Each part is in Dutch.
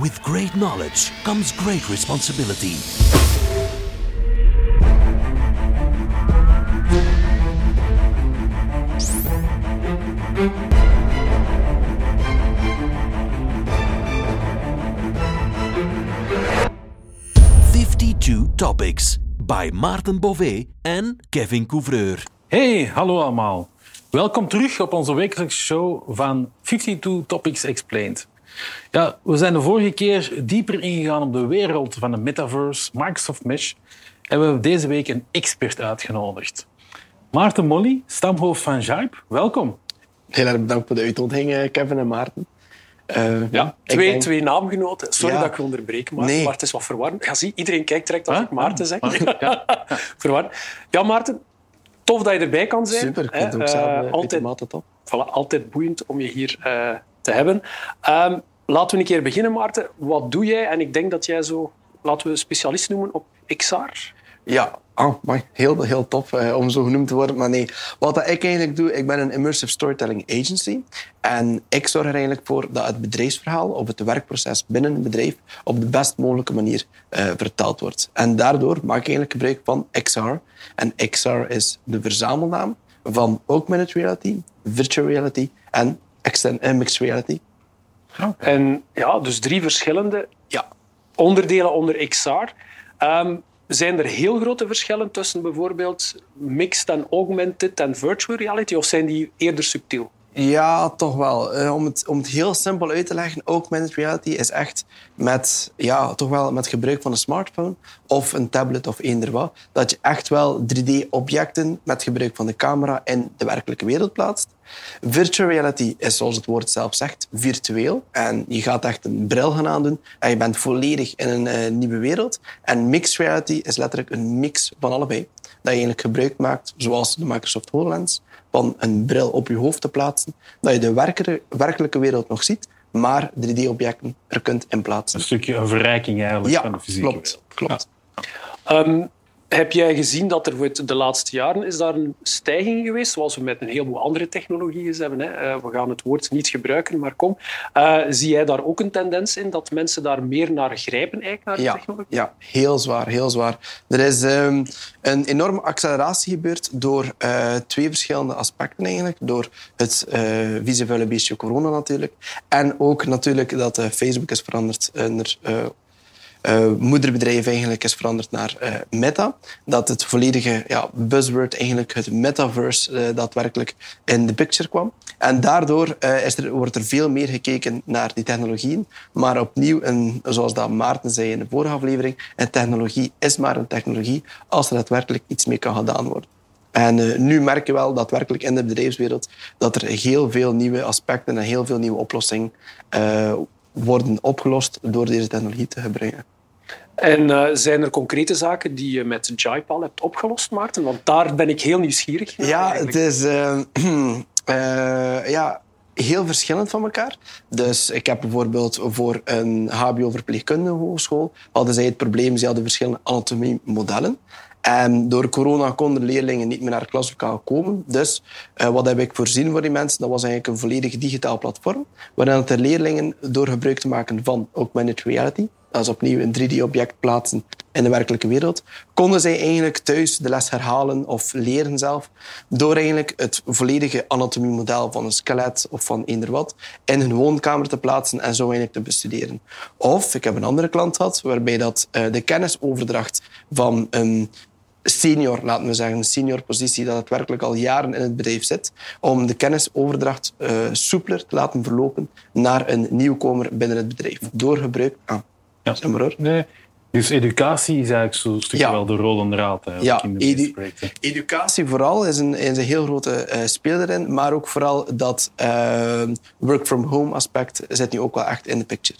With great knowledge comes great responsibility. Fifty-two topics by Maarten Bové en Kevin Couvreur. Hey, hallo allemaal. Welkom terug op onze wekelijkse show van 52 Topics Explained. Ja, we zijn de vorige keer dieper ingegaan op de wereld van de metaverse, Microsoft Mesh. En we hebben deze week een expert uitgenodigd. Maarten Molly, stamhoofd van Jipe, welkom. Heel erg bedankt voor de uitnodiging, Kevin en Maarten. Uh, ja, twee, denk... twee naamgenoten. Sorry Ja. dat ik je onderbreek, Nee. maar het is wat verwarrend. Ja, zie, iedereen kijkt direct als Huh? ik Maarten zeg. Ja. verwarrend. Ja, Maarten, tof dat je erbij kan zijn. Super, ik vind het ook Eh, zelf uh, altijd, top. voilà, altijd boeiend om je hier eh, te hebben. Ehm, laten we een keer beginnen, Maarten. Wat doe jij? En ik denk dat jij zo, laten we specialist noemen op XR. Ja, oh, heel, heel tof eh, om zo genoemd te worden. Maar nee, wat dat ik eigenlijk doe, ik ben een immersive storytelling agency. En ik zorg er eigenlijk voor dat het bedrijfsverhaal of het werkproces binnen een bedrijf op de best mogelijke manier eh, vertaald wordt. En daardoor maak ik eigenlijk gebruik van XR. En XR is de verzamelnaam van augmented reality, virtual reality en mixed reality. En ja, dus drie verschillende Ja, onderdelen onder XR. Ehm, zijn er heel grote verschillen tussen bijvoorbeeld mixed en augmented en virtual reality? Of zijn die eerder subtiel? Ja, toch wel. Eh, om, het, om het heel simpel uit te leggen, augmented reality is echt met, ja, toch wel met gebruik van een smartphone of een tablet of eender wat, dat je echt wel 3D-objecten met gebruik van de camera in de werkelijke wereld plaatst. Virtual reality is, zoals het woord zelf zegt, virtueel. En je gaat echt een bril gaan aandoen en je bent volledig in een eh, nieuwe wereld. En mixed reality is letterlijk een mix van allebei. Dat je eigenlijk gebruik maakt, zoals de Microsoft HoloLens, van een bril op je hoofd te plaatsen, dat je de werkere- werkelijke wereld nog ziet, maar 3D-objecten er kunt in plaatsen. Een stukje een verrijking eigenlijk van de fysieke klopt. wereld. klopt. Ehm, heb jij gezien dat er de laatste jaren is daar een stijging geweest, zoals we met een heleboel andere technologieën hebben? Hè? Eh, we gaan het woord niet gebruiken, maar kom. Eh, zie jij daar ook een tendens in dat mensen daar meer naar grijpen eigenlijk, naar de Ja, technologie? ja, heel zwaar, heel zwaar. Er is ehm, een enorme acceleratie gebeurd door eh, twee verschillende aspecten eigenlijk. Door het visuele beestje corona natuurlijk. En ook natuurlijk dat Facebook is veranderd naar... eh, eh, moederbedrijf eigenlijk is veranderd naar eh, Meta. Dat het volledige ja, buzzword, eigenlijk het metaverse, eh, daadwerkelijk in de picture kwam. En daardoor is er, wordt er veel meer gekeken naar die technologieën. Maar opnieuw, en zoals dat Maarten zei in de vorige aflevering, een technologie is maar een technologie als er daadwerkelijk iets mee kan gedaan worden. En nu merk je wel daadwerkelijk in de bedrijfswereld dat er heel veel nieuwe aspecten en heel veel nieuwe oplossingen worden opgelost door deze technologie te gebruiken. En eh, zijn er concrete zaken die je met Jaipal hebt opgelost, Maarten? Want daar ben ik heel nieuwsgierig naar. Ja, eigenlijk. het is eh, eh, ja, heel verschillend van elkaar. Dus ik heb bijvoorbeeld voor een HBO-verpleegkundige hogeschool hadden zij het probleem, ze hadden verschillende anatomiemodellen. En door corona konden leerlingen niet meer naar het klaslokaal komen. Dus eh, wat heb ik voorzien voor die mensen? Dat was eigenlijk een volledig digitaal platform, waarin de leerlingen door gebruik te maken van augmented reality, dat is opnieuw een 3D-object plaatsen in de werkelijke wereld, konden zij eigenlijk thuis de les herhalen of leren zelf door eigenlijk het volledige anatomiemodel van een skelet of van eender wat in hun woonkamer te plaatsen en zo eigenlijk te bestuderen. Of, ik heb een andere klant gehad waarbij dat, eh, de kennisoverdracht van een senior, laten we zeggen, een senior positie dat het werkelijk al jaren in het bedrijf zit, om de kennisoverdracht eh, soepeler te laten verlopen naar een nieuwkomer binnen het bedrijf. Door gebruik... Ah, Ja. zeg maar hoor. Nee. Dus educatie is eigenlijk zo'n stukje Ja. wel de rode draad eigenlijk Ja, in de edu-. Educatie vooral is een, is een heel grote eh speler in, maar ook vooral dat eh, work-from-home aspect zit nu ook wel echt in de picture.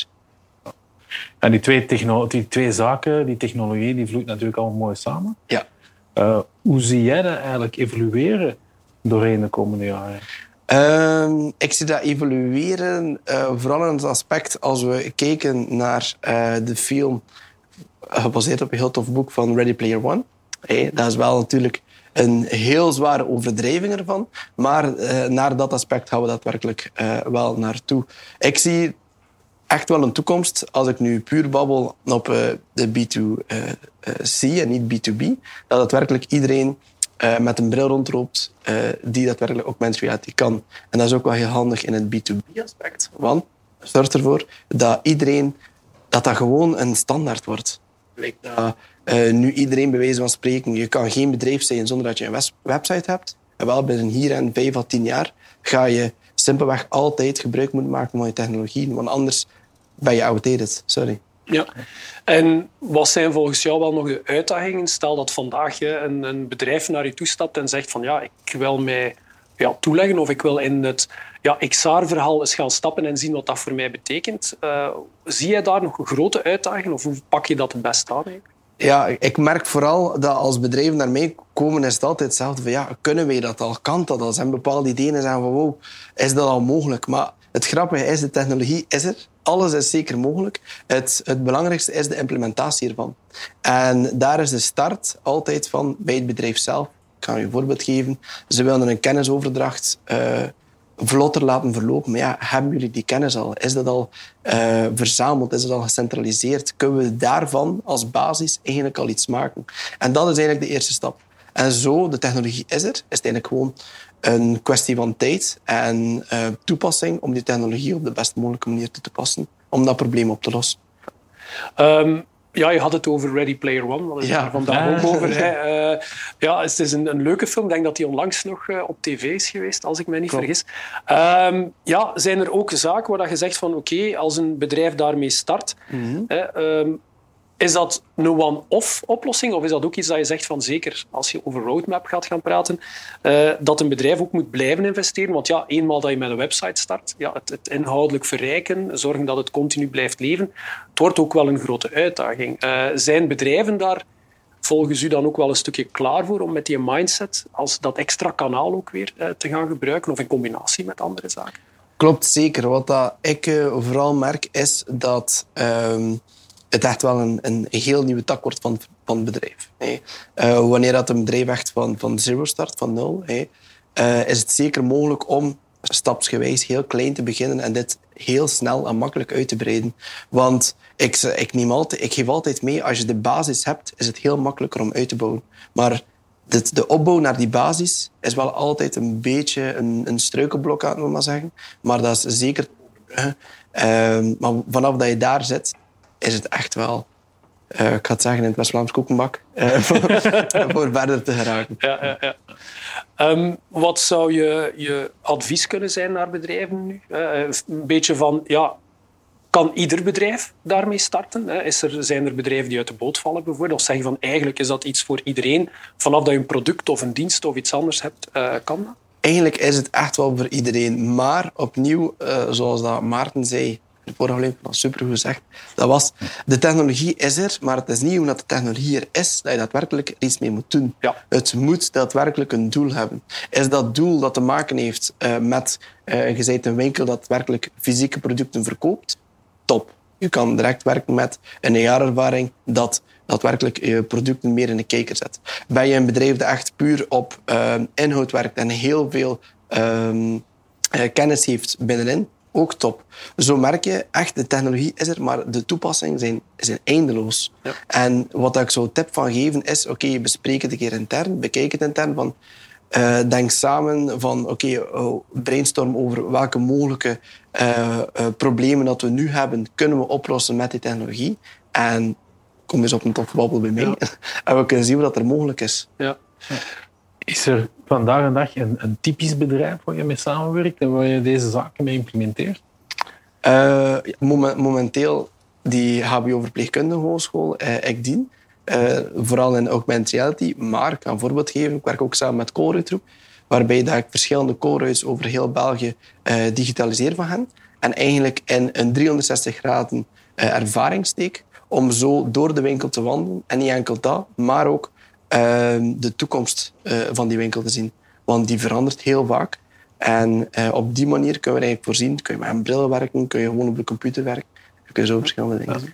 En die twee, die twee zaken, die technologie, die vloeit natuurlijk allemaal mooi samen. Ja. Eh, hoe zie jij dat eigenlijk evolueren doorheen de komende jaren? Ehm, ik zie dat evolueren, eh, vooral in het aspect als we kijken naar eh, de film eh, gebaseerd op een heel tof boek van Ready Player One. Hey, dat is wel natuurlijk een heel zware overdrijving ervan, maar naar dat aspect gaan we daadwerkelijk wel naartoe. Ik zie echt wel een toekomst, als ik nu puur babbel op de B2C en niet B2B, dat daadwerkelijk iedereen eh, met een bril rondloopt eh, die daadwerkelijk augmented reality kan. En dat is ook wel heel handig in het B2B-aspect, want zorgt ervoor dat iedereen, dat dat gewoon een standaard wordt. Dat, eh, nu iedereen bij van spreken, je kan geen bedrijf zijn zonder dat je een website hebt. En wel binnen hier en vijf à tien jaar ga je simpelweg altijd gebruik moeten maken van je technologie, want anders ben je outdated. Sorry. Ja. En wat zijn volgens jou wel nog de uitdagingen? Stel dat vandaag je een, een bedrijf naar je toestapt en zegt van ja, ik wil mij ja, toeleggen of ik wil in het ja, XR-verhaal eens gaan stappen en zien wat dat voor mij betekent. Eh, zie jij daar nog grote uitdagingen of hoe pak je dat het best aan? eigenlijk? Ja, ik merk vooral dat als bedrijven naar mij komen, is het altijd hetzelfde. Van, ja, kunnen wij dat al? Kan dat al? Zijn bepaalde ideeën en zeggen van, wow, is dat al mogelijk? Maar het grappige is, de technologie is er. Alles is zeker mogelijk. Het, het belangrijkste is de implementatie ervan. En daar is de start altijd van bij het bedrijf zelf. Ik kan je een voorbeeld geven. Ze willen een kennisoverdracht eh, vlotter laten verlopen. Maar ja, hebben jullie die kennis al? Is dat al eh, verzameld? Is dat al gecentraliseerd? Kunnen we daarvan als basis eigenlijk al iets maken? En dat is eigenlijk de eerste stap. En zo, de technologie is er, is het eigenlijk gewoon een kwestie van tijd en eh, toepassing om die technologie op de best mogelijke manier te toepassen om dat probleem op te lossen. Ehm, ja, je had het over Ready Player One. Dat is Ja. daar vandaag ook over. Hè. Eh, ja, het is een, een leuke film. Ik denk dat die onlangs nog eh, op tv is geweest, als ik me niet Klopt. vergis. Ehm, ja, zijn er ook zaken waar dat je zegt van oké, als een bedrijf daarmee start, hè, ehm, is dat een one-off oplossing? Of is dat ook iets dat je zegt van zeker als je over roadmap gaat gaan praten, eh, dat een bedrijf ook moet blijven investeren? Want ja, eenmaal dat je met een website start, ja, het, inhoudelijk verrijken, zorgen dat het continu blijft leven, het wordt ook wel een grote uitdaging. Eh, zijn bedrijven daar volgens u dan ook wel een stukje klaar voor om met die mindset als dat extra kanaal ook weer eh, te gaan gebruiken of in combinatie met andere zaken? Klopt zeker. Wat dat ik vooral merk is dat ehm, het echt wel een, een heel nieuwe tak wordt van, van het bedrijf. Eh, wanneer dat een bedrijf echt van, van zero start, van nul, eh, is het zeker mogelijk om stapsgewijs heel klein te beginnen en dit heel snel en makkelijk uit te breiden. Want ik, ik, neem altijd, ik geef altijd mee, als je de basis hebt, is het heel makkelijker om uit te bouwen. Maar dit, de opbouw naar die basis is wel altijd een beetje een, een struikelblok, laten we maar zeggen. Maar dat is zeker... Ehm, maar vanaf dat je daar zit, is het echt wel... eh, ik ga het zeggen in het West-Vlaams koekenbak. eh, voor, voor verder te geraken. Ja, ja, ja. Ehm, wat zou je, je advies kunnen zijn naar bedrijven nu? Eh, een beetje van, ja, kan ieder bedrijf daarmee starten? hè? Is er, zijn er bedrijven die uit de boot vallen bijvoorbeeld? Of zeggen van, eigenlijk is dat iets voor iedereen. Vanaf dat je een product of een dienst of iets anders hebt, kan dat? Eigenlijk is het echt wel voor iedereen. Maar opnieuw, zoals dat Maarten zei, de vorige aflevering, dat super gezegd, dat was, de technologie is er, maar het is niet omdat de technologie er is, dat je daadwerkelijk er iets mee moet doen. Ja. Het moet daadwerkelijk een doel hebben. Is dat doel dat te maken heeft eh, met, bent een winkel dat werkelijk fysieke producten verkoopt, top. Je kan direct werken met een jaarervaring dat daadwerkelijk je producten meer in de kijker zet. Ben je een bedrijf dat echt puur op eh, inhoud werkt en heel veel ehm, eh, kennis heeft binnenin, ook top. Zo merk je echt, de technologie is er, maar de toepassingen zijn, zijn eindeloos. Ja. En wat ik zo tip van geven is, oké, bespreek het een keer intern, bekijk het intern van, eh, denk samen van, oké, oh, brainstorm over welke mogelijke eh, eh, problemen dat we nu hebben, kunnen we oplossen met die technologie. En kom dus op een toffe babbel bij mij. en we kunnen zien wat er mogelijk is. Ja. Is er vandaag de dag een, een typisch bedrijf waar je mee samenwerkt en waar je deze zaken mee implementeert? Eh, momen- momenteel die HBO-verpleegkundige hogeschool, eh, ik dien. eh, vooral in augmented reality. Maar ik kan een voorbeeld geven. Ik werk ook samen met Colruyt Groep, waarbij dat ik verschillende Colruyts over heel België eh, digitaliseer van hen. En eigenlijk in een 360 graden eh, ervaring steek om zo door de winkel te wandelen. En niet enkel dat, maar ook eh, de toekomst eh, van die winkel te zien. Want die verandert heel vaak. En eh, op die manier kunnen we eigenlijk voorzien. Kun je met een bril werken, kun je gewoon op de computer werken. Je kunt zo verschillende dingen doen.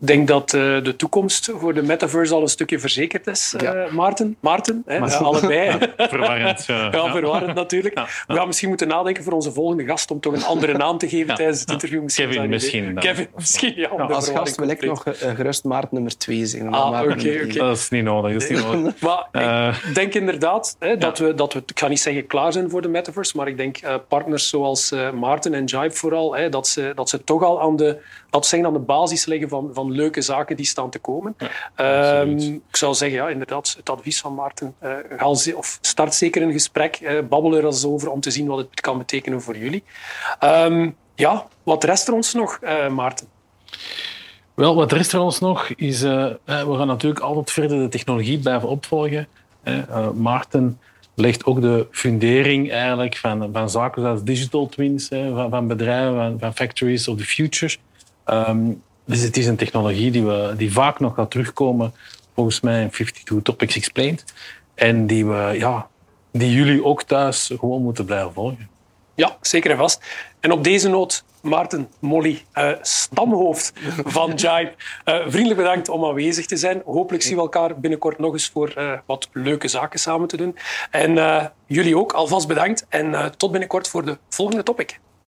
Ik denk dat uh, de toekomst voor de metaverse al een stukje verzekerd is, uh, ja. Maarten. Maarten, hè, maar, allebei. verwarrend. Ja, ja, verwarrend natuurlijk. We gaan misschien moeten nadenken voor onze volgende gast om toch een andere naam te geven tijdens het interview. Misschien Kevin misschien. Dan. Kevin misschien, ja. als gast wil ik nog uh, gerust Maarten nummer twee zeggen. Ah, oké, oké. Okay. Dat is niet nodig. Dat is niet nodig. maar ik denk inderdaad hè, dat, we, dat we, ik ga niet zeggen klaar zijn voor de metaverse, maar ik denk partners zoals Maarten en Jive vooral, hè, dat, ze, dat ze toch al aan de, dat zeggen, aan de basis leggen van, van leuke zaken die staan te komen. Ja, um, ik zou zeggen, ja, inderdaad, het advies van Maarten. Uh, ga of start zeker een gesprek, uh, babbel er eens over om te zien wat het kan betekenen voor jullie. Um, ja, wat rest er ons nog, uh, Maarten? Wel, wat rest er ons nog is... we gaan natuurlijk altijd verder de technologie blijven opvolgen. Maarten legt ook de fundering eigenlijk van, van zaken zoals digital twins, van, van bedrijven, van, van factories of the future. Um, dus het is een technologie die, we, die vaak nog gaat terugkomen, volgens mij in 52 Topics Explained. En die, we, ja, die jullie ook thuis gewoon moeten blijven volgen. Ja, zeker en vast. En op deze noot, Maarten, Molly, uh, stamhoofd van Jive, uh, vriendelijk bedankt om aanwezig te zijn. Hopelijk zien we elkaar binnenkort nog eens voor uh, wat leuke zaken samen te doen. En jullie ook, alvast bedankt. En tot binnenkort voor de volgende topic.